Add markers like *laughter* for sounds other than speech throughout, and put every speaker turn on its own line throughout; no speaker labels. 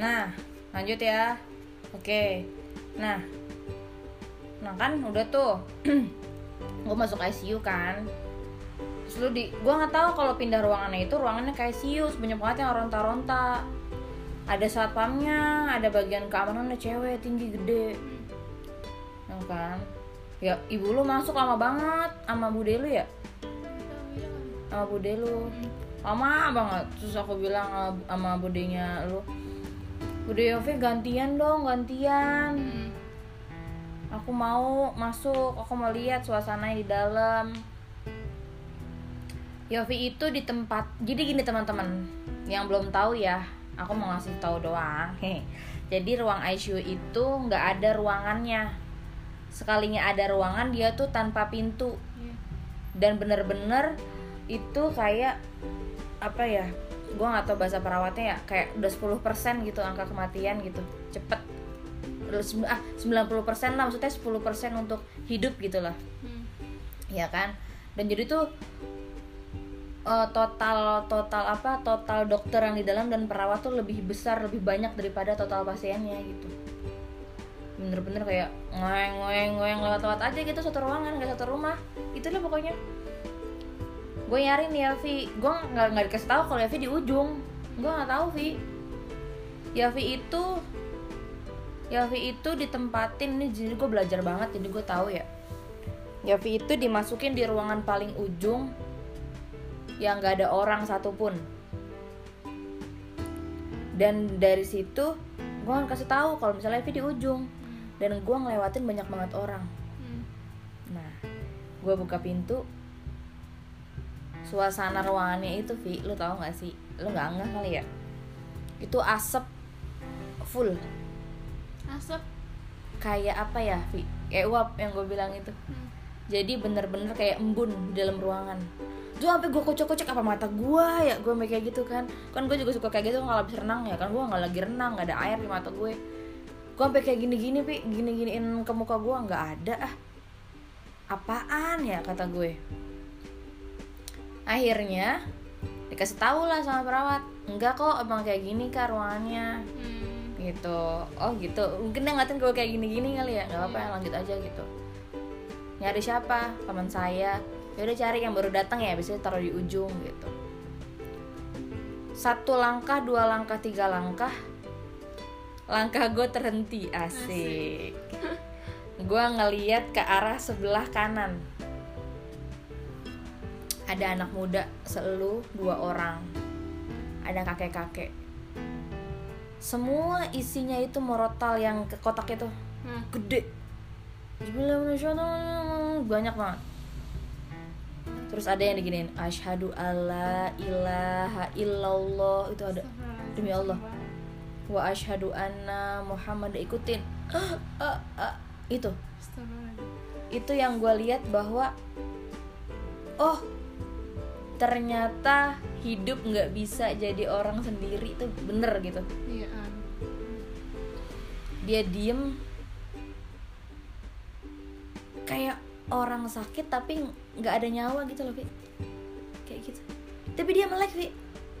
Nah, lanjut ya. Oke. Nah, nah kan udah tuh. *clears throat* gue masuk ICU kan. Terus lu di, gue nggak tahu kalau pindah ruangannya itu ruangannya ke ICU sebanyak banget yang ronta-ronta. Ada satpamnya, ada bagian keamanannya cewek tinggi gede. Ya kan? Ya ibu lu masuk lama banget sama bude lu ya? Sama bude lu. Lama banget. Terus aku bilang sama budenya lu, Bude Yofi gantian dong, gantian.
Hmm.
Aku mau masuk, aku mau lihat suasananya di dalam. Yofi itu di tempat, jadi gini teman-teman, yang belum tahu ya, aku mau ngasih tahu doang. Jadi ruang ICU itu nggak ada ruangannya. Sekalinya ada ruangan dia tuh tanpa pintu
Iya.
dan bener-bener itu kayak apa ya? Gua nggak tahu bahasa perawatnya ya, kayak udah 10% gitu angka kematian gitu, cepet. Ah 90% lah maksudnya 10% untuk hidup gitu lah.
Hmm.
ya kan? Dan jadi tuh eh, total total apa total dokter yang di dalam dan perawat tuh lebih besar lebih banyak daripada total pasiennya gitu. Bener-bener kayak ngoeng ngoeng ngoeng lewat-lewat aja gitu satu ruangan kayak satu rumah. Itulah pokoknya gue nyari nih ya Vi gue nggak nggak dikasih tahu kalau Yavi di ujung. Gue nggak tahu Vi Yavi itu Yavi itu ditempatin. Nih jadi gue belajar banget jadi gue tahu ya. Yavi itu dimasukin di ruangan paling ujung yang nggak ada orang satupun. Dan dari situ gue akan kasih tahu kalau misalnya Yavi di ujung. Dan gue ngelewatin banyak banget orang.
Hmm.
nah gue buka pintu suasana ruangannya itu Vi lu tahu nggak sih? Lu nggak ngeh kali ya? Itu asap full.
Asap.
kayak apa ya Vi? Kayak uap yang gue bilang itu.
Hmm.
jadi bener-bener kayak embun di dalam ruangan. Tuh sampai gue kocok-kocok apa mata gue ya? Gue kayak gitu kan. Kan gue juga suka kayak gitu kalau habis renang ya kan? Gue nggak lagi renang nggak ada air di mata gue gue sampai kayak gini-gini pi gini-giniin ke muka gue nggak ada ah. Apaan ya kata gue akhirnya dikasih tahu lah sama perawat enggak kok emang kayak gini kak ruangannya.
Hmm.
gitu. Oh gitu. Mungkin dia ngatain gue kayak gini-gini kali ya nggak apa-apa ya lanjut aja gitu. Nyari siapa? Teman saya. Ya udah cari yang baru datang ya biasanya taruh di ujung gitu. Satu langkah dua langkah tiga langkah langkah gue terhenti. Asik. Gue ngeliat ke arah sebelah kanan ada anak muda selu dua orang. Ada kakek-kakek. Semua isinya itu morotal yang ke kotak itu
Hmm.
gede. Banyak banget. Terus ada yang diginiin asyhadu alla ilaha illallah. Itu ada. Demi Allah. Wa asyhadu anna muhammad. Ikutin. Ah, ah, ah. itu. Itu yang gue lihat bahwa oh ternyata hidup nggak bisa jadi orang sendiri itu bener gitu.
Iya. an.
dia diem. Kayak orang sakit tapi nggak ada nyawa gitu loh Vi kayak gitu. Tapi dia melek Vi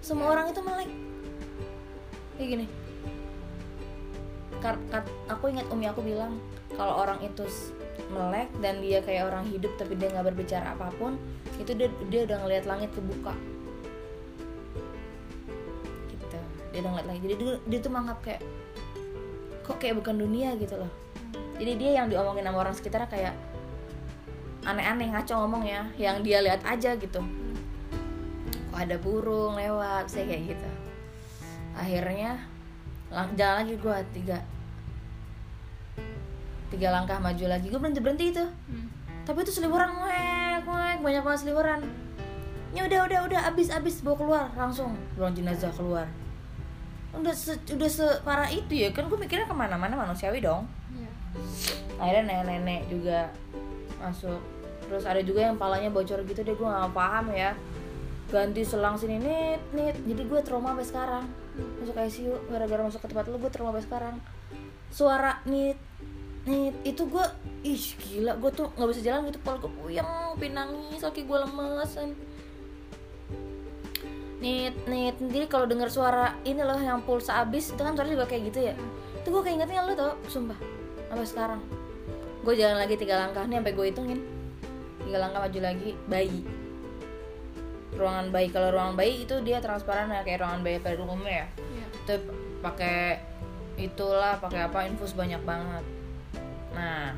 semua orang itu melek. Kayak gini. Kar- kat- aku ingat umi aku bilang kalau orang itu melek dan dia kayak orang hidup tapi dia nggak berbicara apa pun itu dia dia udah ngelihat langit kebuka gitu. Dia udah ngeliat lagi jadi dia, dia tuh menganggap kayak kok kayak bukan dunia gitu loh. Jadi dia yang diomongin sama orang sekitar kayak aneh-aneh ngaco ngomong ya. Yang dia lihat aja gitu. Kok ada burung lewat saya kayak gitu. Akhirnya lang- jalan lagi gue tiga. Tiga langkah maju lagi. Gue berhenti berhenti itu.
Hmm.
tapi itu seliburan ngek ngek banyak banget seliburan ya udah udah udah abis abis bawa keluar langsung. Ruang jenazah keluar. Udah se, udah separah itu ya kan gue mikirnya ke mana-mana manusiawi dong.
Iya.
akhirnya nenek-nenek juga masuk. Terus ada juga yang palanya bocor gitu deh gue nggak paham ya. Ganti selang sini nit nit. Jadi gue trauma sampai sekarang. Masuk ICU gara-gara masuk ke tempat lu gue trauma sampai sekarang. Suara nit nit itu gue ih gila gue tuh nggak bisa jalan gitu kepala gue puyeng pengen nangis kaki gue lemes nit nit jadi kalau dengar suara ini loh yang pulsa abis itu kan suara juga kayak gitu ya? Itu gue kayak ingetnya lo tau sumpah sampai sekarang. Gue jalan lagi tiga langkah nih sampai gue hitungin. Tiga langkah maju lagi bayi. Ruangan bayi kalau ruangan bayi itu dia transparan ya kayak ruangan bayi pada umumnya ya?
Iya.
itu pakai itulah pakai apa infus banyak banget nah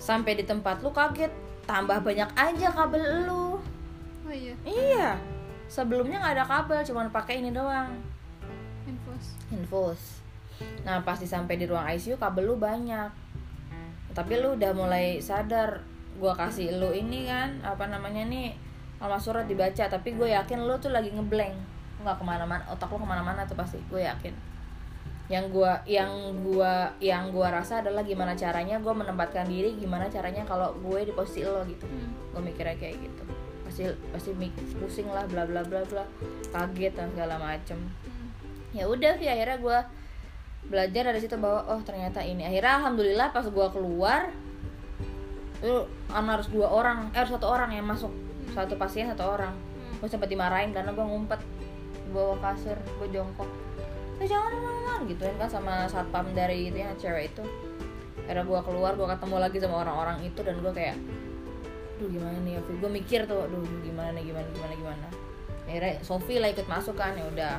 sampai di tempat lu kaget tambah banyak aja kabel lu.
Oh iya,
iya sebelumnya nggak ada kabel cuman pakai ini doang.
Infus.
infus. Nah pasti sampai di ruang ICU kabel lu banyak. Tapi lu udah mulai sadar gua kasih lu ini kan apa namanya nih alamat surat dibaca. Tapi gue yakin lu tuh lagi ngeblank nggak ke mana-mana otak lu ke mana-mana tuh pasti gue yakin yang gua yang gua yang gua rasa adalah gimana caranya gue menempatkan diri gimana caranya kalau gue di posisi lo gitu.
Hmm.
gue mikirnya kayak gitu. Pasti pasti pusing lah bla bla bla bla. Kaget dan segala macem.
Hmm.
ya udah sih akhirnya gue belajar dari situ bahwa oh ternyata ini. Akhirnya alhamdulillah pas gue keluar itu harus dua orang eh harus satu orang yang masuk. Satu pasien satu orang.
Hmm.
gue sempat dimarahin karena gue ngumpet. Di bawah kasur gue jongkok eh jangan jangan gituin kan sama satpam dari itu yang cewek itu akhirnya gue keluar gue ketemu lagi sama orang-orang itu dan gue kayak duh gimana nih Yofi gue mikir tuh duh gimana nih gimana gimana gimana akhirnya Sofi lah ikut masuk kan ya udah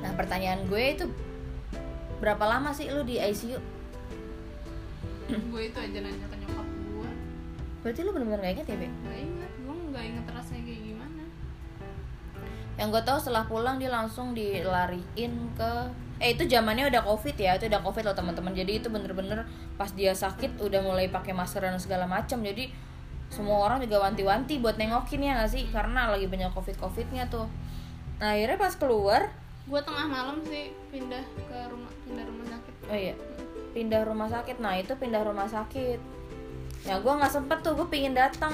nah pertanyaan gue itu berapa lama sih lu di ICU
gue itu aja nanya ke nyokap gue.
berarti lu bener-bener gak inget ya Be?
Gak inget, gue gak inget rasanya kayak gimana.
Yang gue tahu setelah pulang dia langsung dilariin ke eh itu zamannya udah covid ya itu udah covid loh teman-teman. Jadi itu bener-bener pas dia sakit udah mulai pakai masker dan segala macam jadi semua orang juga wanti-wanti buat nengokin ya gak sih? Karena lagi banyak covid covidnya tuh. Nah akhirnya pas keluar
Gue tengah malam sih pindah ke rumah pindah rumah sakit.
oh iya pindah rumah sakit. Nah itu pindah rumah sakit. Ya gue nggak sempet tuh gue pingin datang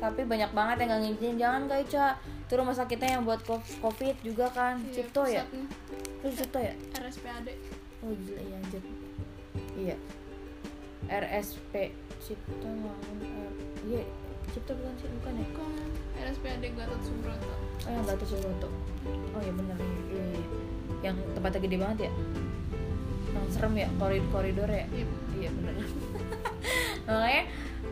tapi banyak banget yang nggak ngizinin. Jangan kak Ica itu rumah sakitnya yang buat co- covid juga kan
Iya,
Cipto ya? itu Cipto ya?
RSPAD.
oh gila ya anjir. Iya. RSP Cipto Mangun R iya Cipto bukan sih bukan ya?
Bukan, RSPAD Gatot Subroto.
oh yang Gatot Subroto. Oh iya bener iya, iya, iya. yang tempatnya gede banget ya? Yang serem ya koridor koridor ya?
Iya.
iya bener. *laughs* Makanya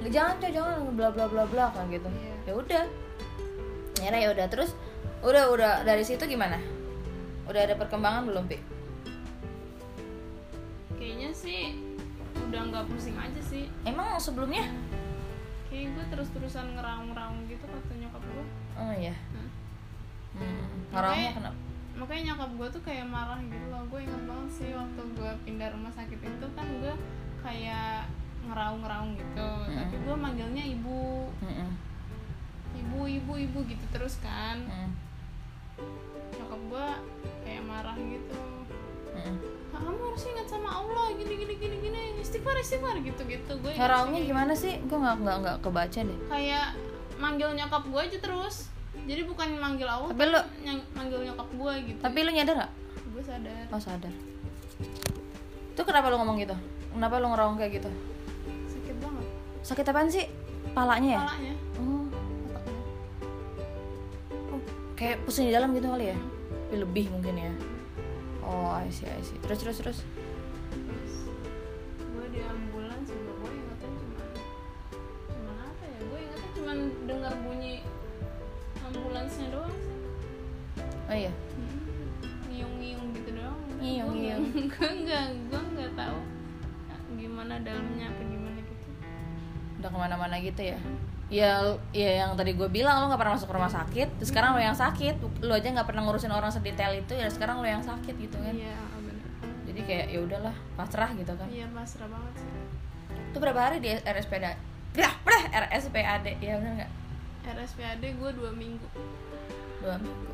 jangan coy jangan bla bla bla bla kan gitu.
Iya.
ya udah nyerah ya udah terus udah udah dari situ gimana udah ada perkembangan belum pi
Kayaknya sih udah nggak pusing aja sih.
emang sebelumnya
Kayak gue terus-terusan ngeraung-ngeraung gitu kata nyokap gue.
oh iya
Hmm.
hmm.
Makanya-
kenapa
makanya nyokap gue tuh kayak marah gitu loh gue inget banget sih waktu gue pindah rumah sakit itu kan gue kayak ngeraung-ngeraung gitu
Mm.
tapi gue manggilnya ibu
Mm-mm.
Ibu ibu ibu gitu terus kan.
Mm.
nyokap gue kayak marah gitu.
Mm-mm.
"Ah, kamu harus ingat sama Allah gini gini gini gini istighfar istighfar gitu gitu gue
ngaraungnya gimana sih? Gue nggak nggak nggak kebaca deh.
Kayak manggil nyokap gue aja terus. Jadi bukan manggil Allah
Tapi lu-
nyang- manggil nyokap gue gitu.
Tapi lu nyadar nggak?
Gue sadar.
Oh sadar. Itu kenapa lu ngomong gitu? Kenapa lu ngeraung kayak gitu?
Sakit banget.
Sakit apaan sih? Palanya ya?
Kepalanya
oh kayak pusing di dalam gitu kali ya? Lebih mungkin ya? Oh I see I see. Terus terus terus?
Gue di ambulans juga gue ingatnya cuma cuman apa ya? Gue ingatnya cuma dengar bunyi ambulansnya doang sih.
Oh iya?
Hmm, ngiung-ngiung gitu doang.
Ngiung-ngiung.
gue nggak gue nggak tahu gimana dalamnya apa gimana gitu.
Udah ke mana-mana gitu ya ya ya yang tadi gue bilang lo nggak pernah masuk rumah sakit terus sekarang lo yang sakit lo aja nggak pernah ngurusin orang sedetail itu ya sekarang lo yang sakit gitu kan.
Iya benar
jadi kayak ya udahlah pasrah gitu kan.
Iya pasrah banget sih.
Itu berapa hari di RSPD Berah, berah, RSPAD ya benar nggak?
RSPAD gue dua minggu.
Dua minggu.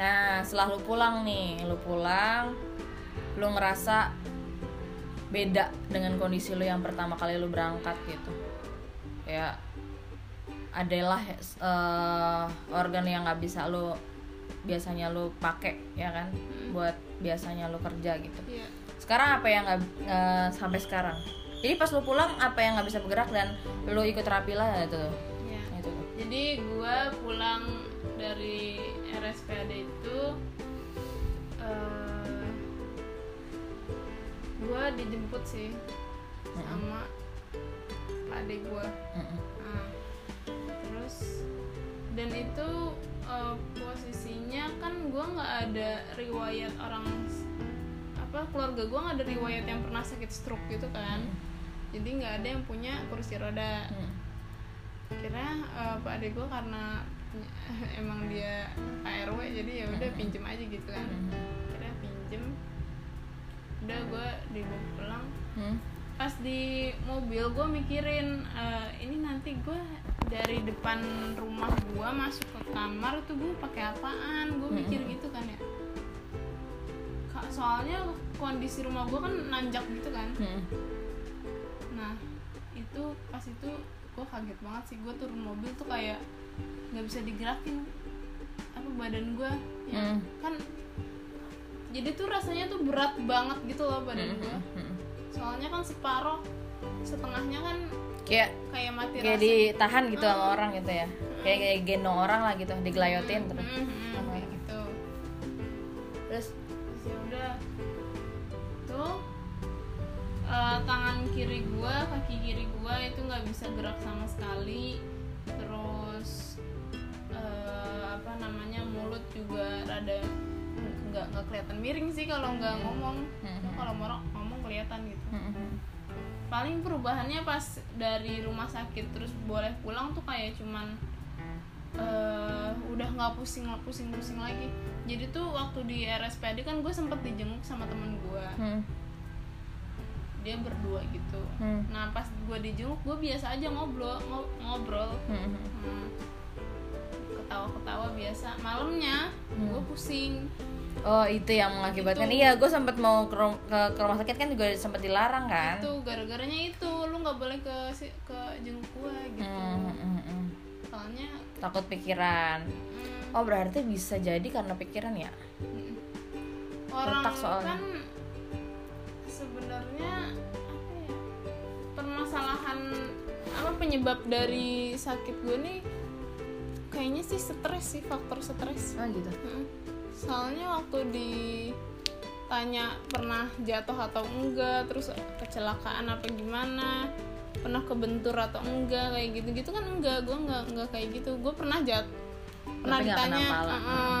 Nah setelah lu pulang nih lu pulang lu ngerasa beda dengan kondisi lu yang pertama kali lu berangkat gitu ya adalah eh, organ yang nggak bisa lu biasanya lu pakai ya kan? Buat biasanya lu kerja gitu.
Iya.
Sekarang apa yang nggak eh, sampai sekarang? Jadi pas lu pulang apa yang nggak bisa bergerak dan lu ikut terapi lah itu
iya.
Itu
jadi gue pulang dari RSPAD itu eh gue dijemput sih sama adik gue
Mm-mm.
Nah, terus dan itu eh, posisinya kan gue nggak ada riwayat orang apa keluarga gue nggak ada riwayat yang pernah sakit stroke gitu kan. Jadi nggak ada yang punya kursi roda.
Mm.
kira eh, pak adik gue karena *laughs* emang dia ARW jadi ya udah pinjem aja gitu kan. Kira pinjem udah gue dibawa pulang. Pas di mobil gue mikirin eh, ini nanti gue dari depan rumah gue masuk ke kamar tuh gue pakai apaan? Gue mikir gitu kan ya. Soalnya kondisi rumah gue kan nanjak gitu kan.
Mm.
nah itu pas itu gue kaget banget sih. Gue turun mobil tuh kayak nggak bisa digerakin apa badan gue ya
Hmm.
kan jadi tuh rasanya tuh berat banget gitu loh badan gue. Soalnya kan separoh setengahnya kan
kayak
kayak mati
kayak
rasa.
ditahan gitu sama orang gitu ya. Kayak kayak gendong orang lah gitu digelayotin terus.
Mm, mm,
Sama
kayak gitu.
Terus
terus ya udah. Tuh eh, tangan kiri gua kaki kiri gua itu nggak bisa gerak sama sekali. Terus eh, apa namanya mulut juga rada nggak nggak kelihatan miring sih kalau nggak ngomong.
Mhm.
kalau ngomong kelihatan gitu
Mm-mm.
paling perubahannya pas dari rumah sakit terus boleh pulang tuh kayak cuman eh, udah nggak pusing pusing pusing lagi jadi tuh waktu di RSPAD kan gue sempet dijenguk sama temen gue
Mm.
dia berdua gitu
Hmm.
nah pas gue dijenguk gue biasa aja ngobrol ngo- ngobrol
Mm-mm.
Hmm. ketawa-ketawa biasa malamnya gue pusing
Oh itu yang mengakibatkan. Iya gue sempat mau ke, ke, ke rumah sakit kan juga sempat dilarang kan?
Itu gara-garanya itu. Lu nggak boleh ke si- ke jenguk gue gitu.
Hmm, hmm, hmm.
soalnya
takut pikiran.
Hmm,
oh berarti bisa jadi karena pikiran ya?
Orang
Otak soalnya.
kan sebenarnya apa ya permasalahan apa penyebab dari sakit gue nih kayaknya sih stres sih faktor stres.
Oh gitu?
Mm. Soalnya waktu ditanya pernah jatuh atau enggak terus kecelakaan apa gimana pernah kebentur atau enggak kayak gitu gitu kan enggak gue enggak enggak kayak gitu. Gue pernah jatuh pernah
Tapi
ditanya
kepala.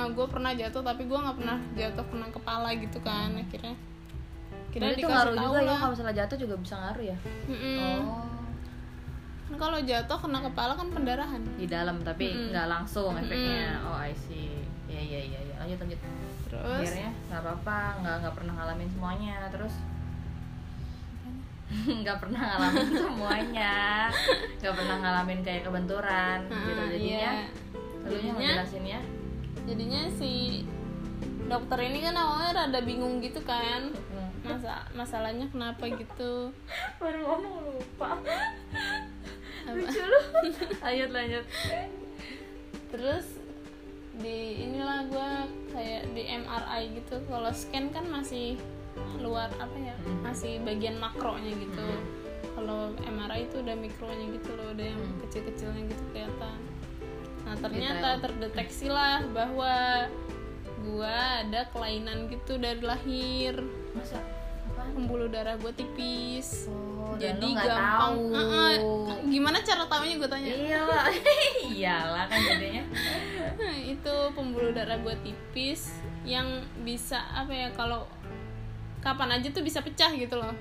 gue pernah jatuh tapi gue nggak pernah jatuh kena kepala gitu kan akhirnya. Kira
itu ngaruh juga ya
lah.
kalau misalnya jatuh juga bisa ngaruh ya?
Mm-mm.
oh.
Kan kalau jatuh kena kepala kan pendarahan.
Di dalam tapi nggak langsung efeknya. Oh I see. ya ya ya ya lanjut lanjut.
Terus?
Akhirnya nggak apa-apa nggak nggak pernah ngalamin semuanya. Terus? *laughs* Nggak pernah ngalamin *laughs* semuanya. Nggak pernah ngalamin kayak kebenturan gitu
Ah,
jadinya
iya.
lu nya
Jadinya-
ngejelasinnya
jadinya si dokter ini kan awalnya rada bingung gitu kan.
Hmm.
masa masalahnya kenapa gitu? *laughs*
Baru ngomong lupa. Lucu lu lanjut lanjut.
Terus di inilah gue kayak di MRI gitu. Kalau scan kan masih luar apa ya
Hmm.
masih bagian makronya gitu.
Hmm.
kalau MRI itu udah mikronya gitu loh udah yang
Hmm.
kecil-kecilnya gitu kelihatan. Nah ternyata
Detail.
terdeteksi lah bahwa gua ada kelainan gitu dari lahir.
Masa?
Pembuluh darah gue tipis.
Oh
jadi gampang.
tahu.
Ah, ah, gimana cara taunya gue tanya?
Iyalah *laughs* iyalah kan jadinya *laughs*
itu pembuluh darah gue tipis yang bisa apa ya kalau kapan aja tuh bisa pecah gitu loh.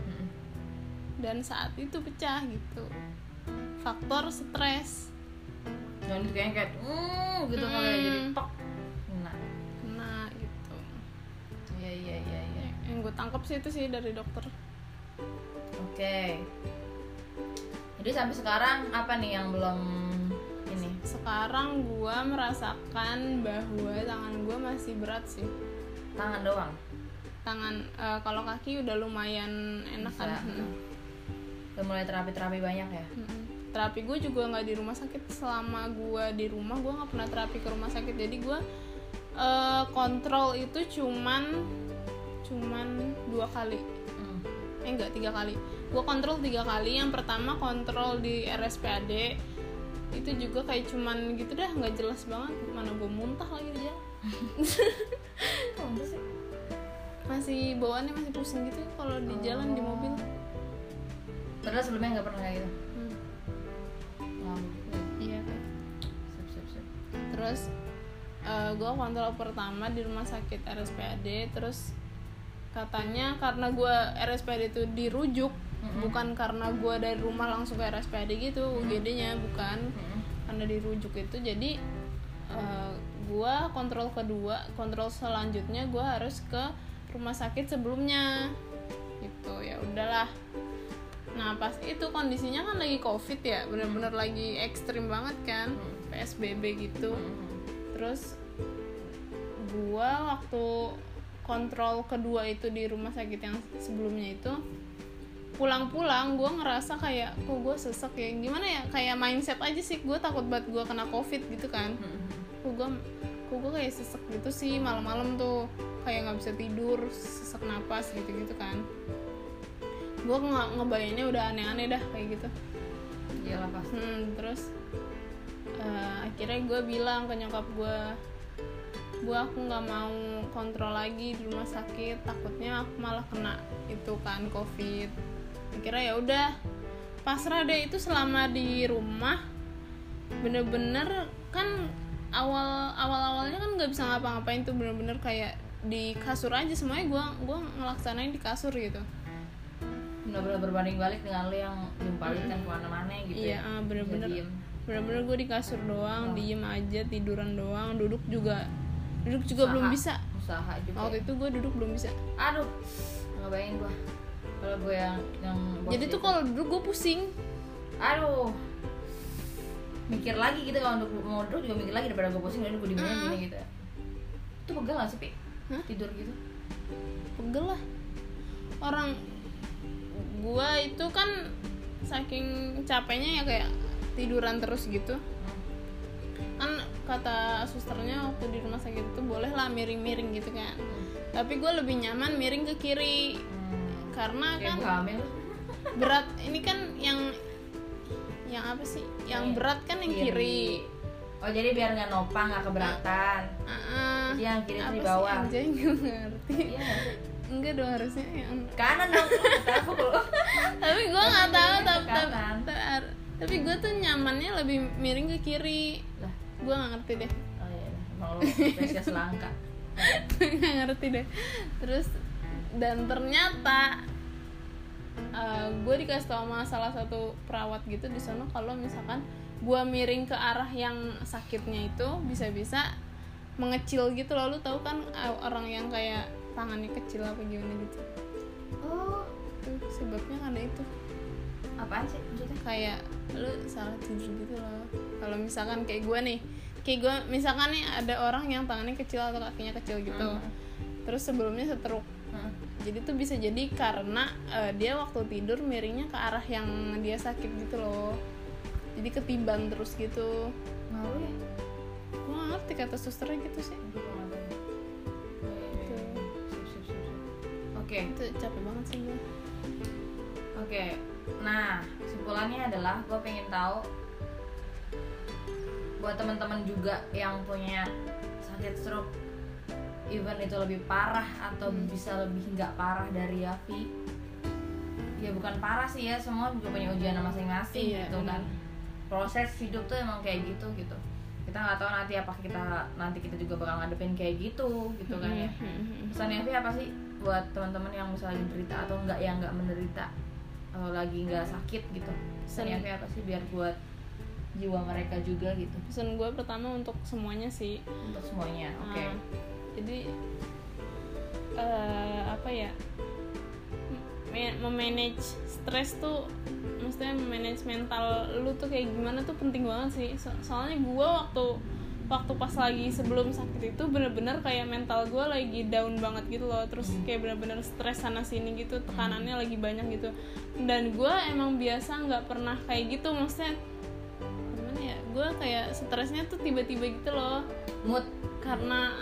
Dan saat itu pecah gitu. Faktor stres.
Dan kayaknya kayak mm, gitu kali ya jadi
Hmm.
tok nah
kena gitu.
Iya iya iya iya.
Yang gue tangkap sih itu sih dari dokter.
Oke. Jadi sampai sekarang apa nih yang belum
sekarang gue merasakan bahwa tangan gue masih berat sih.
Tangan doang?
Tangan eh, kalau kaki udah lumayan enak kan?
Udah mulai terapi terapi banyak ya?
Mm-mm. terapi gue juga nggak di rumah sakit. Selama gue di rumah gue nggak pernah terapi ke rumah sakit. Jadi gue eh, kontrol itu cuman cuman dua kali.
Mm.
eh enggak tiga kali. Gue kontrol tiga kali. Yang pertama kontrol di RSPAD itu juga kayak cuman gitu dah nggak jelas banget mana gue muntah lagi di jalan *laughs*
sih?
masih bawaannya masih pusing gitu kalau di jalan di mobil
Padahal sebelumnya nggak pernah kayak gitu.
Hmm,
Wow.
iya kayak
Sip, sip, sip.
terus gue kontrol pertama di rumah sakit RSPAD terus katanya karena gue RSPAD itu dirujuk
Mm-mm.
bukan karena gue dari rumah langsung ke RSPAD gitu UGD-nya bukan.
Mm-mm.
karena dirujuk itu jadi eh, gue kontrol kedua kontrol selanjutnya gue harus ke rumah sakit sebelumnya. Gitu ya udahlah. Nah pas itu kondisinya kan lagi covid ya bener-bener lagi ekstrim banget kan psbb gitu. Terus gua waktu kontrol kedua itu di rumah sakit yang sebelumnya itu pulang-pulang gua ngerasa kayak kok gue sesek ya? Gimana ya? Kayak mindset aja sih gue takut banget gua kena covid gitu kan. Kok gue kok gue kayak sesek gitu sih malam-malam tuh. Kayak nggak bisa tidur sesek napas gitu-gitu kan. Gue nge ngebayanginnya udah aneh-aneh dah kayak gitu.
Iyalah pasti.
Hmm, terus eh, akhirnya gue bilang ke nyokap gue gue aku nggak mau kontrol lagi di rumah sakit takutnya aku malah kena itu kan covid akhirnya ya udah pasrah deh itu selama di rumah bener-bener kan awal awal awalnya kan nggak bisa ngapa-ngapain tuh bener-bener kayak di kasur aja semuanya gue gua ngelaksanain di kasur gitu
Benar-benar berbanding balik dengan lo yang nimpalin kan ke mana-mana gitu
iya
ya.
ah, bener-bener
Bisa diem.
bener-bener gue di kasur doang
Oh.
diem aja tiduran doang duduk juga duduk juga
Usaha.
belum bisa
Usaha juga.
waktu
ya.
itu gue duduk belum bisa
Aduh. Nggak bayangin gua. Kalau gue yang yang
jadi tuh kalau duduk gue pusing.
Aduh. Mikir lagi gitu kalau untuk mau duduk juga mikir lagi daripada gue pusing udah gue di mana gini gitu. Itu pegel gak sih pi? Tidur gitu.
Pegel lah. Orang gue itu kan saking capeknya ya kayak tiduran terus gitu.
Hmm.
kan kata susternya waktu di rumah sakit itu boleh lah miring-miring gitu kan.
Hmm.
tapi gue lebih nyaman miring ke kiri. Karena
kayak
kan
hamil
berat ini kan yang yang apa sih? Yang
Iya.
berat kan yang kiri.
Oh jadi biar nggak nopang nggak keberatan.
Ah,
jadi yang kiri di
sih
bawah.
Anjay? Gue ngerti.
Iya. Nggak sih?
enggak dong harusnya yang
kanan dong tapi
gue nggak tahu *laughs*
Tapi
tapi, tapi gue tuh nyamannya lebih miring ke kiri.
Lah.
Gue nggak ngerti deh.
Oh iya mau lu spesies langka. *laughs*
Nggak ngerti deh. Terus dan ternyata gue dikasih tau sama salah satu perawat gitu di sana kalau misalkan gue miring ke arah yang sakitnya itu bisa-bisa mengecil gitu. Loh lu tahu kan uh, orang yang kayak tangannya kecil apa gimana gitu?
Oh.
Tuh sebabnya karena itu.
Apaan sih? Maksudnya?
Kayak lu salah tidur gitu loh. Kalau misalkan kayak gue nih kayak gue misalkan nih ada orang yang tangannya kecil atau kakinya kecil gitu.
Hmm.
terus sebelumnya setruk. Jadi tuh bisa jadi karena eh, dia waktu tidur miringnya ke arah yang dia sakit gitu loh. Jadi ketiban terus gitu.
Ngaruh ya?
Gue gak ngerti kata susternya gitu sih.
Nggak sip, sip. Oke,
itu capek banget sih gue
oke. Nah, kesimpulannya adalah gue pengen tahu buat teman-teman juga yang punya sakit stroke, even itu lebih parah atau
Hmm.
bisa lebih nggak parah dari Yafi. Ya bukan parah sih ya, semua juga punya ujian masing-masing
Iya,
gitu kan.
benar.
Proses hidup tuh emang kayak gitu gitu. Kita nggak tahu nanti apa kita nanti kita juga bakal ngadepin kayak gitu gitu kan ya.
Hmm.
pesan Yafi apa sih buat teman-teman yang misalnya menderita atau enggak yang enggak menderita atau lagi nggak sakit gitu pesan Yafi apa sih biar buat jiwa mereka juga gitu
pesan gue pertama untuk semuanya sih
untuk semuanya oke
Ah, jadi eh, apa ya? Me- memanage stres tuh maksudnya memanage mental lu tuh kayak gimana tuh penting banget sih. So- soalnya gue waktu waktu pas lagi sebelum sakit itu bener-bener kayak mental gue lagi down banget gitu loh. Terus kayak bener-bener stres sana sini gitu tekanannya lagi banyak gitu. Dan gue emang biasa nggak pernah kayak gitu maksudnya gimana ya? Gue kayak stresnya tuh tiba-tiba gitu loh.
Mood.
Karena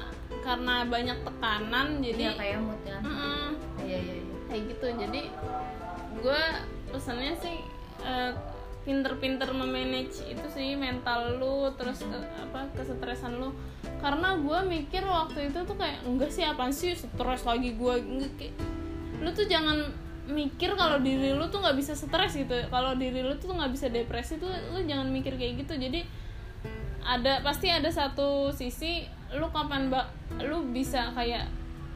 karena banyak tekanan
jadi
jadi
kayak mood kan.
Mm-mm,
iya iya iya.
Kayak gitu jadi gue pesannya sih eh, pinter-pinter memanage itu sih mental lu terus ke, apa kesetresan lu. Karena gue mikir waktu itu tuh kayak enggak sih apaan sih stres lagi gue lu tuh jangan mikir kalau diri lu tuh nggak bisa stres gitu. Kalau diri lu tuh nggak bisa depresi tuh lu jangan mikir kayak gitu. Jadi ada pasti ada satu sisi lu kapan mbak? Lu bisa kayak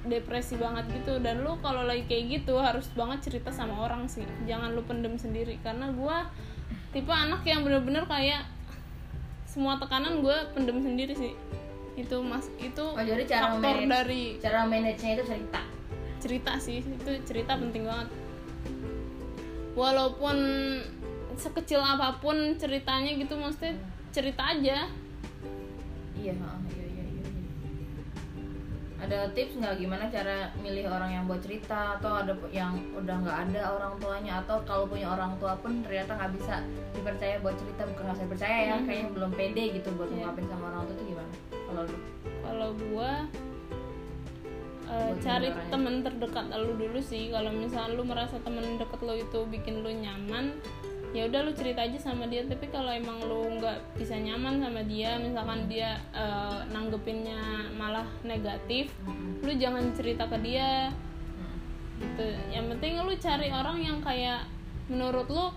depresi banget gitu. Dan lu kalau lagi kayak gitu harus banget cerita sama orang sih. Jangan lu pendem sendiri. Karena gua tipe anak yang bener-bener kayak semua tekanan gue pendem sendiri sih. Itu mas itu
Oh, jadi cara
faktor
manage,
dari
cara manage-nya itu cerita.
cerita sih. Itu cerita penting banget. Walaupun sekecil apa pun ceritanya gitu maksudnya cerita aja.
Iya. Ada tips nggak gimana cara milih orang yang buat cerita atau ada yang udah nggak ada orang tuanya? Atau kalau punya orang tua pun ternyata nggak bisa dipercaya buat cerita bukan nggak saya percaya ya
Mhm.
kayaknya belum pede gitu buat
Iya.
ngungkapin sama orang tua itu gimana? Kalau lu?
Kalau gua
Buat
cari temen terdekat lu dulu sih. Kalau misalnya lu merasa temen deket lu itu bikin lu nyaman ya udah lu cerita aja sama dia. Tapi kalau emang lu nggak bisa nyaman sama dia misalkan dia eh, nanggepinnya malah negatif lu jangan cerita ke dia. Gitu. Yang penting lu cari orang yang kayak menurut lu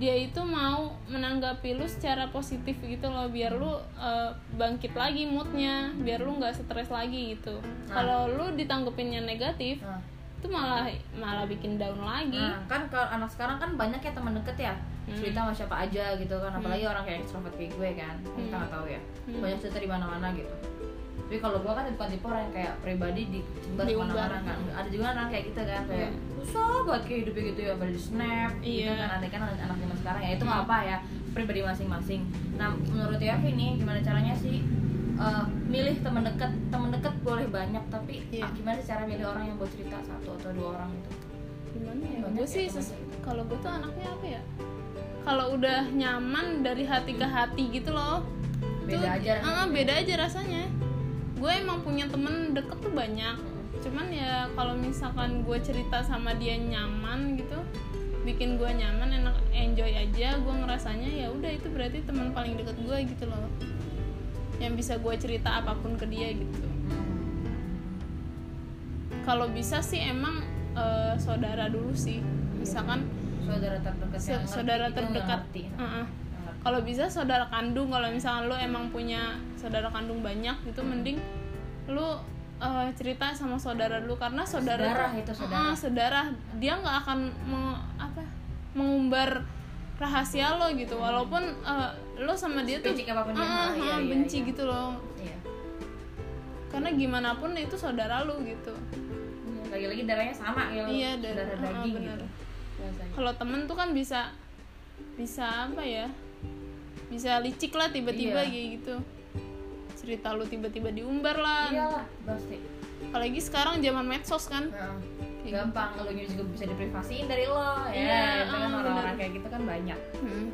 dia itu mau menanggapi lu secara positif gitu loh. Biar lu eh, bangkit lagi moodnya. Biar lu nggak stres lagi gitu.
Nah.
kalau lu ditanggepinnya negatif
Nah,
itu malah malah bikin down lagi.
Nah, kan kalau anak sekarang kan banyak ya teman deket ya.
Hmm.
cerita sama siapa aja gitu kan. Apalagi orang kayak extrovert kayak gue kan. Kan kita
Hmm.
nggak tahu ya.
Hmm.
banyak cerita di mana-mana gitu. Tapi kalau gue kan bukan tipe orang yang kayak pribadi di sebar
Diumbar.
ke mana-mana kan. Ada juga orang kayak gitu kan. Kayak susah banget kayak hidupnya gitu ya di snap gitu
Iya.
kan. Ada kan anak zaman sekarang ya. Itu nggak apa ya pribadi masing-masing. Nah menurut Yavi nih gimana caranya sih eh, milih teman dekat teman dekat boleh banyak tapi
Iya.
ah, gimana sih cara milih orang yang buat cerita satu atau dua orang gitu?
Gimana ya? Gue
ya
sih kalau gue tuh anaknya apa ya? Kalau udah nyaman dari hati ke hati gitu loh.
Beda
tuh,
aja rasanya.
beda aja rasanya. Gue emang punya temen deket tuh banyak. Cuman ya kalau misalkan gue cerita sama dia nyaman gitu bikin gue nyaman enak enjoy aja gue ngerasanya ya udah itu berarti teman paling deket gue gitu loh yang bisa gue cerita apa pun ke dia gitu kalau bisa sih emang eh, saudara dulu sih misalkan
saudara terdekat ngerti
saudara
gitu,
terdekat. Uh-uh.
Ngerti.
kalau bisa saudara kandung kalau misalkan lu emang punya saudara kandung banyak itu mending lu eh, cerita sama saudara dulu karena saudara
Saudara itu saudara.
Uh-uh, saudara dia nggak akan me- apa mengumbar rahasia lo gitu walaupun eh, lo sama dia tuh
apa pun dia,
uh-uh,
iya, iya,
benci
iya.
gitu loh.
Iya.
karena gimana pun itu saudara lu gitu.
Lagi-lagi darahnya sama ya
Iya, dar-
darah
uh-uh,
daging
bener.
gitu.
Kalau temen tuh kan bisa bisa apa ya? Bisa licik lah tiba-tiba
Iya.
kayak gitu. Cerita lu tiba-tiba diumbar lah.
Iyalah pasti.
Apalagi sekarang zaman medsos kan. Kayak
gampang lo juga bisa diprivasiin dari lo. Ya
Iya,
itu kan
ah,
orang-orang kayak gitu kan banyak.
Hmm.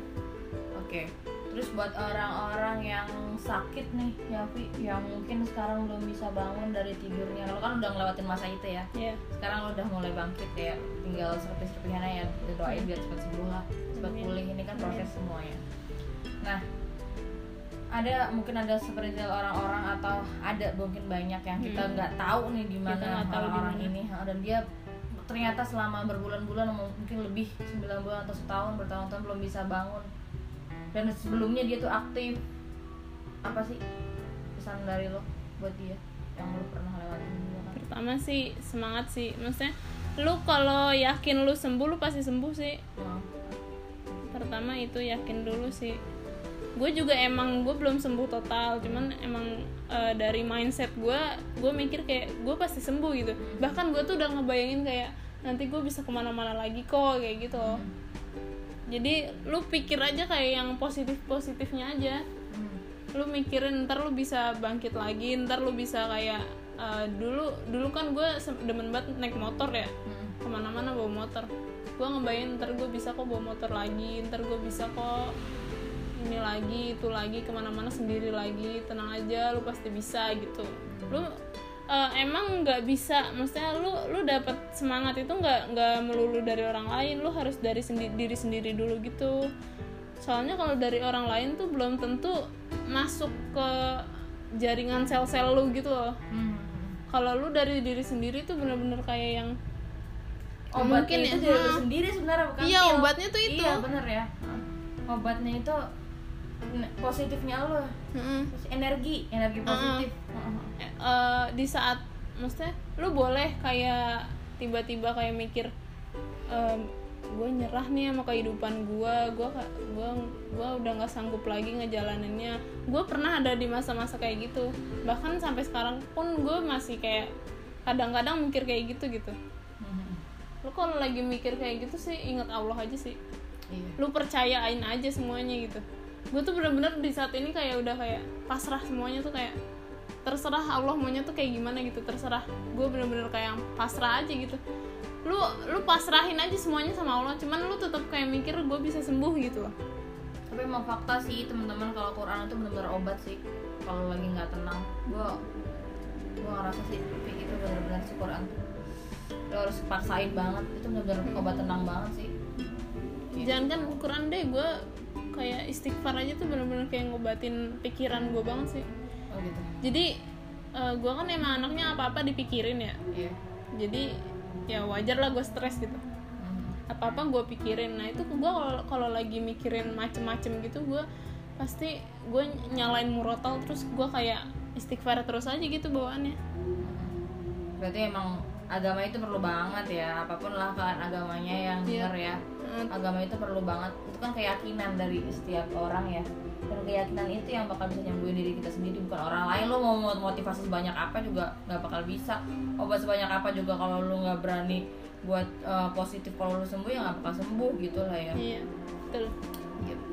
oke terus buat orang-orang yang sakit nih ya Vi, yang mungkin sekarang belum bisa bangun dari tidurnya. Lo kan udah ngelewatin masa itu ya.
Iya.
sekarang lo udah mulai bangkit ya tinggal serpis-serpisan aja ya doain biar cepat sembuh lah cepat pulih. Ini kan proses semuanya. Nah ada mungkin ada seperti orang-orang atau ada mungkin banyak yang kita
Hmm.
nggak tahu nih di mana orang-orang ini. Dan dia ternyata selama berbulan-bulan mungkin lebih 9 bulan atau setahun bertahun-tahun belum bisa bangun dan sebelumnya dia tuh aktif. Apa sih pesan dari lo buat dia yang lo pernah lewatin kan
pertama sih semangat sih. Maksudnya lu kalau yakin lu sembuh lu pasti sembuh sih.
Nah,
pertama itu yakin dulu sih. Gue juga emang gue belum sembuh total. Cuman emang eh, dari mindset gue gue mikir kayak gue pasti sembuh gitu. Bahkan gue tuh udah ngebayangin kayak nanti gue bisa ke mana-mana lagi kok kayak gitu. Loh jadi lu pikir aja kayak yang positif positifnya aja
hmm.
lu mikirin ntar lu bisa bangkit lagi ntar lu bisa kayak eh, dulu dulu kan gue demen banget naik motor ya
Hmm.
ke mana-mana bawa motor gue ngebayangin ntar gue bisa kok bawa motor lagi ntar gue bisa kok ini lagi itu lagi ke mana-mana sendiri lagi tenang aja lu pasti bisa gitu lu eh, emang nggak bisa maksudnya lu lu dapat semangat itu nggak nggak melulu dari orang lain lu harus dari sendi- diri sendiri dulu gitu soalnya kalau dari orang lain tuh belum tentu masuk ke jaringan sel-sel lu gitu loh
Hmm.
kalau lu dari diri sendiri tuh bener-bener kayak yang
Obatnya
mungkin
itu
ya,
dari lu
ha.
sendiri sebenarnya bukan
Iya,
pil.
obatnya tuh itu.
Iya bener ya. Obatnya itu positifnya lo. Terus energi, energi positif.
Eh, eh, di saat maksudnya lu boleh kayak tiba-tiba kayak mikir gue nyerah nih sama kehidupan gue gue gua gua udah nggak sanggup lagi ngejalaninnya. Gue pernah ada di masa-masa kayak gitu. Bahkan sampai sekarang pun gue masih kayak kadang-kadang mikir kayak gitu gitu. Lu kalau lagi mikir kayak gitu sih ingat Allah aja sih.
Iya.
lu percayain aja semuanya gitu gue tuh bener-bener di saat ini kayak udah kayak pasrah semuanya tuh kayak terserah Allah maunya tuh kayak gimana gitu terserah gue bener-bener kayak pasrah aja gitu lu lu pasrahin aja semuanya sama Allah cuman lu tetap kayak mikir gue bisa sembuh gitu loh
Tapi emang fakta sih teman-teman kalau Quran itu benar-benar obat sih. Kalau lagi nggak tenang, gua gua ngerasa sih kayak gitu benar-benar si Quran. Lo harus paksain banget, itu benar-benar obat tenang banget sih.
jangan kan Quran deh gue kayak istighfar aja tuh bener-bener kayak ngobatin pikiran gue banget sih
Oh gitu.
jadi gue kan emang anaknya apa-apa dipikirin ya
Iya.
jadi ya wajar lah gue stres gitu
Hmm.
apa apa gue pikirin nah itu gue kalau kalau lagi mikirin macem-macem gitu gue pasti gue nyalain murotal terus gue kayak istighfar terus aja gitu bawaannya
Berarti emang agama itu perlu banget ya, apa pun lah kan agamanya yang
Iya.
benar ya.
Eh,
Agama itu perlu banget. Itu kan keyakinan dari setiap orang ya. Dan keyakinan itu yang bakal bisa nyembuhin diri kita sendiri bukan orang lain. Lo mau motivasi sebanyak apa juga nggak bakal bisa. Obat sebanyak apa juga kalau lo nggak berani buat eh, positif kalau lo sembuh ya nggak bakal sembuh gitu lah ya.
iya betul
Gitu.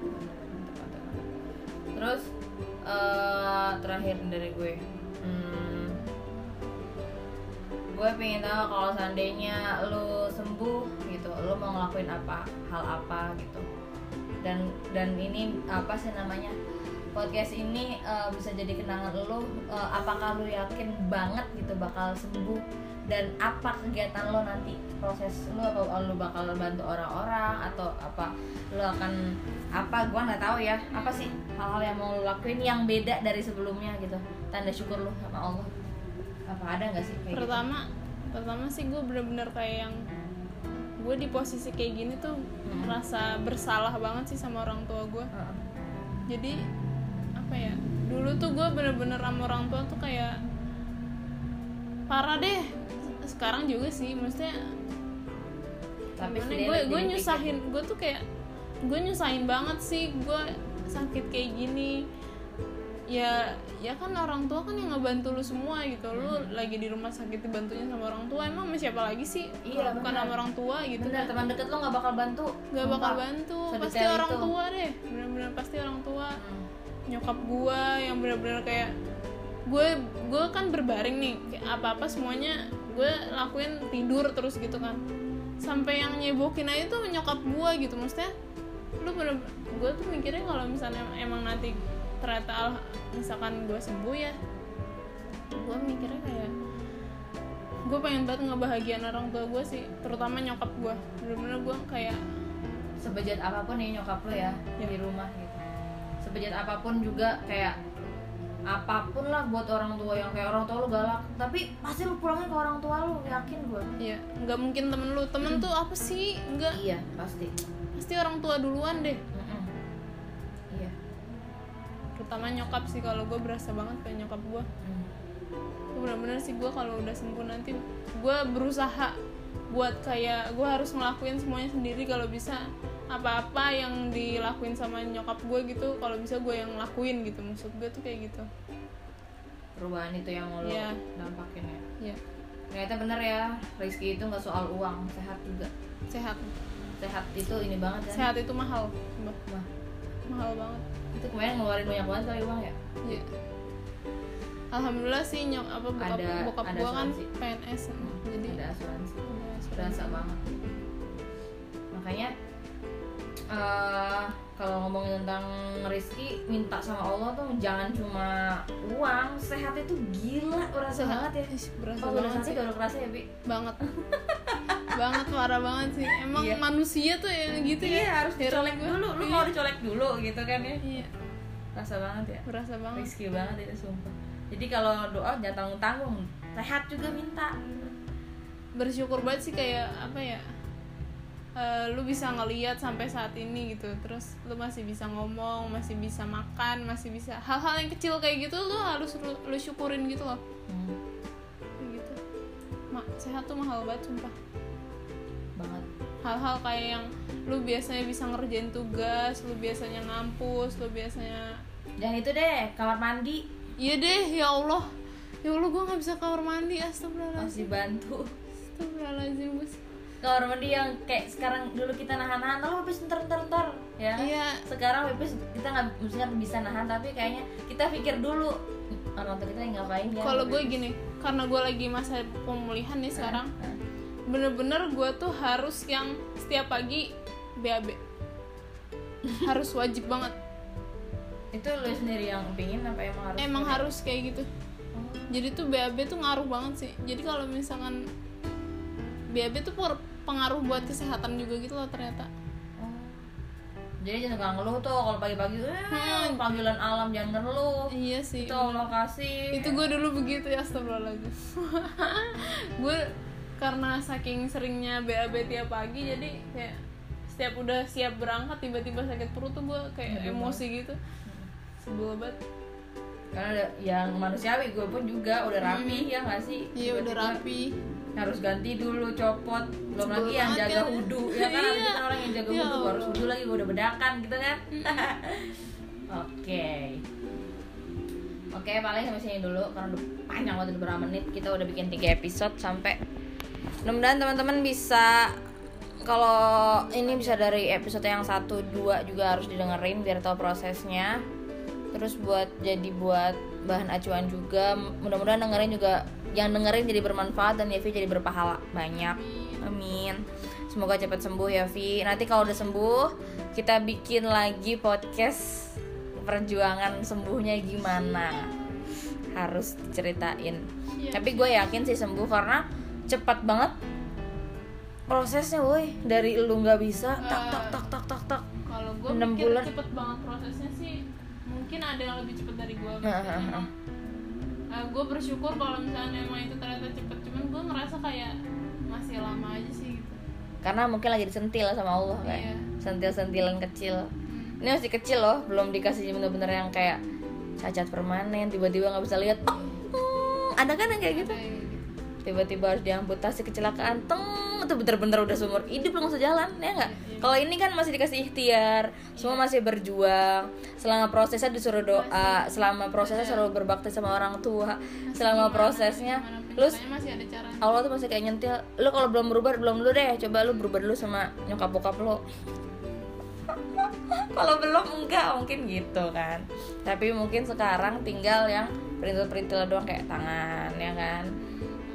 Mantap. Terus eh, terakhir dari gue, hmm, gue pengen tahu kalau seandainya lu sembuh gitu, lu mau ngelakuin apa, hal apa gitu. Dan dan ini apa sih namanya? Podcast ini eh, bisa jadi kenangan lu. eh, apakah lu yakin banget gitu bakal sembuh? Dan apa kegiatan lo nanti proses lu apa lu bakal bantu orang-orang atau apa lu akan apa gua nggak tahu ya apa sih hal-hal yang mau lu lakuin yang beda dari sebelumnya gitu tanda syukur lu sama Allah apa ada nggak sih kayak gitu?
pertama pertama sih gue bener-bener kayak yang gue di posisi kayak gini tuh
Hmm.
merasa bersalah banget sih sama orang tua gue
Heeh.
jadi apa ya dulu tuh gue bener-bener sama orang tua tuh kayak parah deh sekarang juga sih maksudnya
tapi
gue gue
pikir.
nyusahin gue tuh kayak gue nyusahin banget sih gue sakit kayak gini ya ya kan orang tua kan yang ngebantu lu semua gitu. Lu lagi di rumah sakit dibantunya sama orang tua emang sama siapa lagi sih?
Iya,
bukan sama orang tua gitu
bener
kan.
teman deket lo nggak bakal bantu.
Gak bakal bantu. Pasti orang
itu.
tua deh. Bener-bener pasti orang tua.
Hmm.
nyokap gua yang bener-bener kayak gue gue kan berbaring nih. Kayak apa-apa semuanya gue lakuin tidur terus gitu kan. Sampai yang nyebokin aja tuh nyokap gua gitu. Maksudnya lu bener gue tuh mikirnya kalau misalnya emang nanti ternyata al- misalkan gue sembuh ya gue mikirnya kayak gue pengen banget ngebahagiain orang tua gue sih terutama nyokap gue bener-bener gue kayak
sebejat apa pun nih nyokap lo ya
Ya.
di rumah gitu. Sebejat apa pun juga kayak apa pun lah buat orang tua yang kayak orang tua lu galak. Tapi pasti lu pulangin ke orang tua lu yakin gue
ya nggak mungkin temen lu. Temen tuh apa sih? Nggak.
Iya pasti.
Pasti orang tua duluan deh.
iya
terutama nyokap sih kalau gue berasa banget kayak nyokap gue
Mm.
Gua bener-bener sih gue kalau udah sembuh nanti gue berusaha buat kayak gue harus ngelakuin semuanya sendiri. Kalau bisa apa-apa yang dilakuin sama nyokap gue gitu kalau bisa gue yang ngelakuin gitu. Maksud gue tuh kayak gitu.
Perubahan itu yang lo
Iya.
dampakin ya?
Ya
ternyata bener ya Rizky itu nggak soal uang sehat juga.
Sehat.
Sehat itu ini banget ya
sehat itu mahal.
Wah,
mahal banget
itu kemarin ngeluarin banyak banget kali uang ya
Iya. Alhamdulillah sih nyok apa bokap
Ada-
bokap
ada
gue kan. PNS jadi
ada asuransi
ada asuransi.
berasa banget makanya eh kalau ngomongin tentang Rizky minta sama Allah tuh jangan cuma uang sehat itu gila berasa
Sehat.
banget ya
berasa
kalau udah
banget sih
baru kerasa ya bi
banget *laughs* banget parah banget sih. Emang
Iya.
manusia tuh yang gitu ya
iya harus
Heran
dicolek dulu. Lu
Iya.
mau dicolek dulu gitu kan ya?
Iya.
Rasa banget ya.
Berasa banget.
Risky banget itu sumpah. Jadi kalau doa jangan tanggung tanggung sehat juga minta.
Bersyukur banget sih kayak apa ya eh, lu bisa ngeliat sampai saat ini gitu. Terus lu masih bisa ngomong masih bisa makan masih bisa hal-hal yang kecil kayak gitu lu harus lu, lu syukurin gitu loh.
Hmm,
kayak gitu. Ma, sehat tuh mahal banget sumpah hal-hal kayak yang lu biasanya bisa ngerjain tugas lu biasanya ngampus lu biasanya
jangan itu deh kamar mandi.
Iya deh ya Allah. Ya Allah gue nggak bisa kamar mandi astagfirullahaladzim.
Masih bantu.
Astagfirullahaladzim Gus.
kamar mandi yang kayak sekarang dulu kita nahan-nahan lalu habis ntar ntar ntar ya.
Iya.
Sekarang habis kita nggak maksudnya bisa nahan tapi kayaknya kita pikir dulu orang tua kita ngapain ya.
Kalau gue gini karena gue lagi masa pemulihan nih sekarang bener-bener gue tuh harus yang setiap pagi BAB harus wajib banget.
Itu lu sendiri yang pingin apa emang harus
emang harus kayak gitu.
Oh.
jadi tuh BAB tuh ngaruh banget sih. Jadi kalau misalkan BAB tuh per- pengaruh buat kesehatan juga gitu loh ternyata.
Oh. jadi jangan suka ngeluh tuh kalau pagi-pagi eh,
Hmm.
panggilan alam jangan ngeluh.
Iya sih
itu Allah kasih
itu gue dulu begitu ya astagfirullahaladzim. *laughs* Gue karena saking seringnya BAB tiap pagi jadi kayak setiap udah siap berangkat tiba-tiba sakit perut tuh gue kayak
Aduh,
emosi gitu. Sebel banget.
Karena ada yang manusiawi gue pun juga udah rapi ya nggak sih?
Iya udah rapi.
harus ganti dulu copot. Belum
Sebel
lagi yang jaga
kan?
wudhu. Ya kan
Iya.
kan orang yang jaga
Ya Allah.
harus wudhu lagi gue udah bedakan gitu kan? *laughs* Oke. Oke paling sampai sini dulu karena udah panjang waktu udah berapa menit. Kita udah bikin tiga episode sampai mudah-mudahan teman-teman bisa kalau ini bisa dari episode yang satu dua juga harus didengerin biar tahu prosesnya. Terus buat jadi buat bahan acuan juga mudah-mudahan dengerin juga yang dengerin jadi bermanfaat dan Yevi jadi berpahala banyak. Amin. Semoga cepat sembuh ya Vi nanti kalau udah sembuh kita bikin lagi podcast perjuangan sembuhnya gimana. Harus diceritain.
Iya.
tapi gue yakin sih sembuh karena cepat banget prosesnya woi dari lu nggak bisa tak tak tak tak tak tak
kalau gue
Enam bulan.
cepet banget prosesnya sih mungkin ada yang lebih cepet dari gue
Nah, nah, nah.
gue bersyukur kalau misalnya emang itu ternyata cepet cuman gue ngerasa kayak masih lama aja sih gitu
karena mungkin lagi disentil sama Allah kayak
Iya.
sentil-sentilan kecil
Hmm.
ini masih kecil loh belum dikasih bener-bener yang kayak cacat permanen tiba-tiba nggak bisa lihat oh, hmm, ada kan yang kayak gitu
Kayak gitu.
Tiba-tiba harus diamputasi kecelakaan teng itu bener-bener udah seumur hidup langsung sejalan ya nggak?
Iya.
kalau ini kan masih dikasih ikhtiar semua masih berjuang selama prosesnya disuruh doa selama prosesnya selalu berbakti sama orang tua selama prosesnya? lu Allah tuh masih kayak nyentil lu kalau belum berubah belum dulu deh coba lu berubah dulu sama nyokap bokap lu. *laughs* Kalau belum enggak mungkin gitu kan. Tapi mungkin sekarang tinggal yang perintil-perintil doang kayak tangan ya kan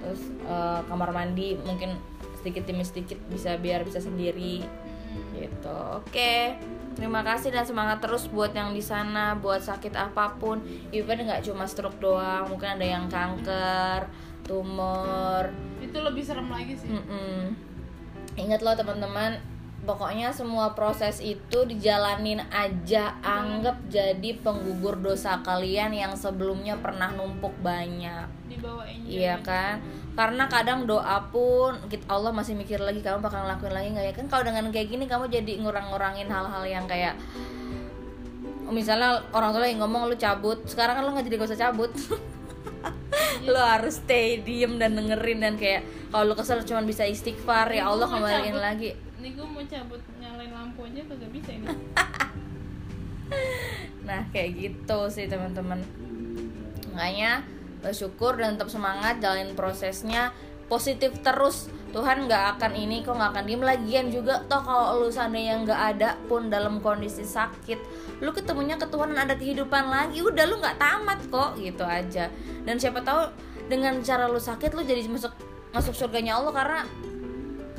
terus eh, kamar mandi mungkin sedikit demi sedikit bisa biar bisa sendiri. Gitu. Oke. Terima kasih dan semangat terus buat yang di sana buat sakit apa pun. Even nggak cuma stroke doang mungkin ada yang kanker tumor.
Itu lebih serem lagi sih.
Mm-mm. Ingat loh teman-teman, pokoknya semua proses itu dijalanin aja, anggap jadi penggugur dosa kalian yang sebelumnya pernah numpuk banyak.
dibawain
Iya kan? Karena kadang doa pun kita Allah masih mikir lagi kamu bakal ngelakuin lagi nggak ya kan? Kalau dengan kayak gini kamu jadi ngurang-ngurangin hal-hal yang kayak misalnya orang tua lagi ngomong lu cabut, sekarang kan lu nggak jadi gak usah cabut. *laughs* lu harus stay diem dan dengerin dan kayak kalau lu kesel cuma bisa istighfar ya Allah kembaliin lagi
ini gue mau cabut nyalain lampu aja kagak bisa ini. *laughs*
Nah kayak gitu sih teman-teman. Makanya bersyukur dan tetap semangat jalanin prosesnya positif terus. Tuhan nggak akan ini kok nggak akan diem. Lagian juga toh kalau lu seandainya nggak ada pun dalam kondisi sakit lu ketemunya ke Tuhan ada kehidupan lagi udah lu nggak tamat kok gitu aja. Dan siapa tahu dengan cara lu sakit lu jadi masuk masuk surganya Allah karena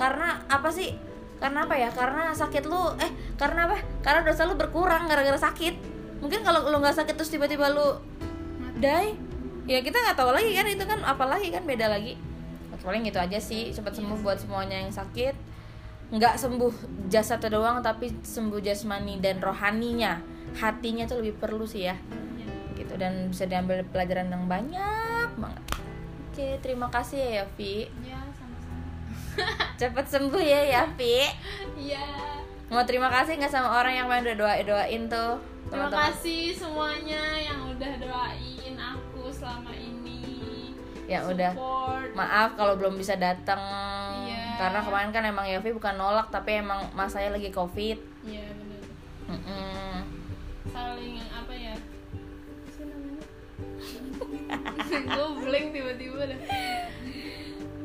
karena apa sih karena apa ya? Karena sakit lu eh karena apa? Karena dosa lu berkurang gara-gara sakit. Mungkin kalau lu nggak sakit terus tiba-tiba lu die ya kita nggak tahu lagi kan itu kan apalagi kan beda lagi. Paling gitu aja sih cepat sembuh buat semuanya yang sakit. Nggak sembuh jasad doang tapi sembuh jasmani dan rohaninya. Hatinya tuh lebih perlu sih ya.
Ya.
gitu dan bisa diambil pelajaran yang banyak banget. Oke terima kasih ya Yafi
ya *laughs*
cepat sembuh ya Yafi
iya.
Mau terima kasih nggak sama orang yang udah doa doain tuh
terima
teman-teman?
kasih semuanya yang udah doain aku selama ini.
Udah.
Support.
Maaf kalau belum bisa datang
Iya.
karena kemarin kan emang Yafi bukan nolak tapi emang masanya lagi covid.
Iya bener.
Mm-mm.
saling apa ya? *laughs* Gue blank tiba-tiba dah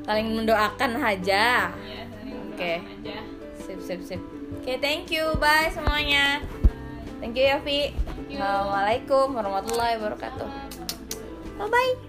saling mendoakan aja
iya
Oke.
aja
sip sip sip oke thank you bye semuanya
Bye.
thank you Yafi
Thank you.
assalamualaikum warahmatullahi wabarakatuh
Salam warahmatullahi wabarakatuh.
bye bye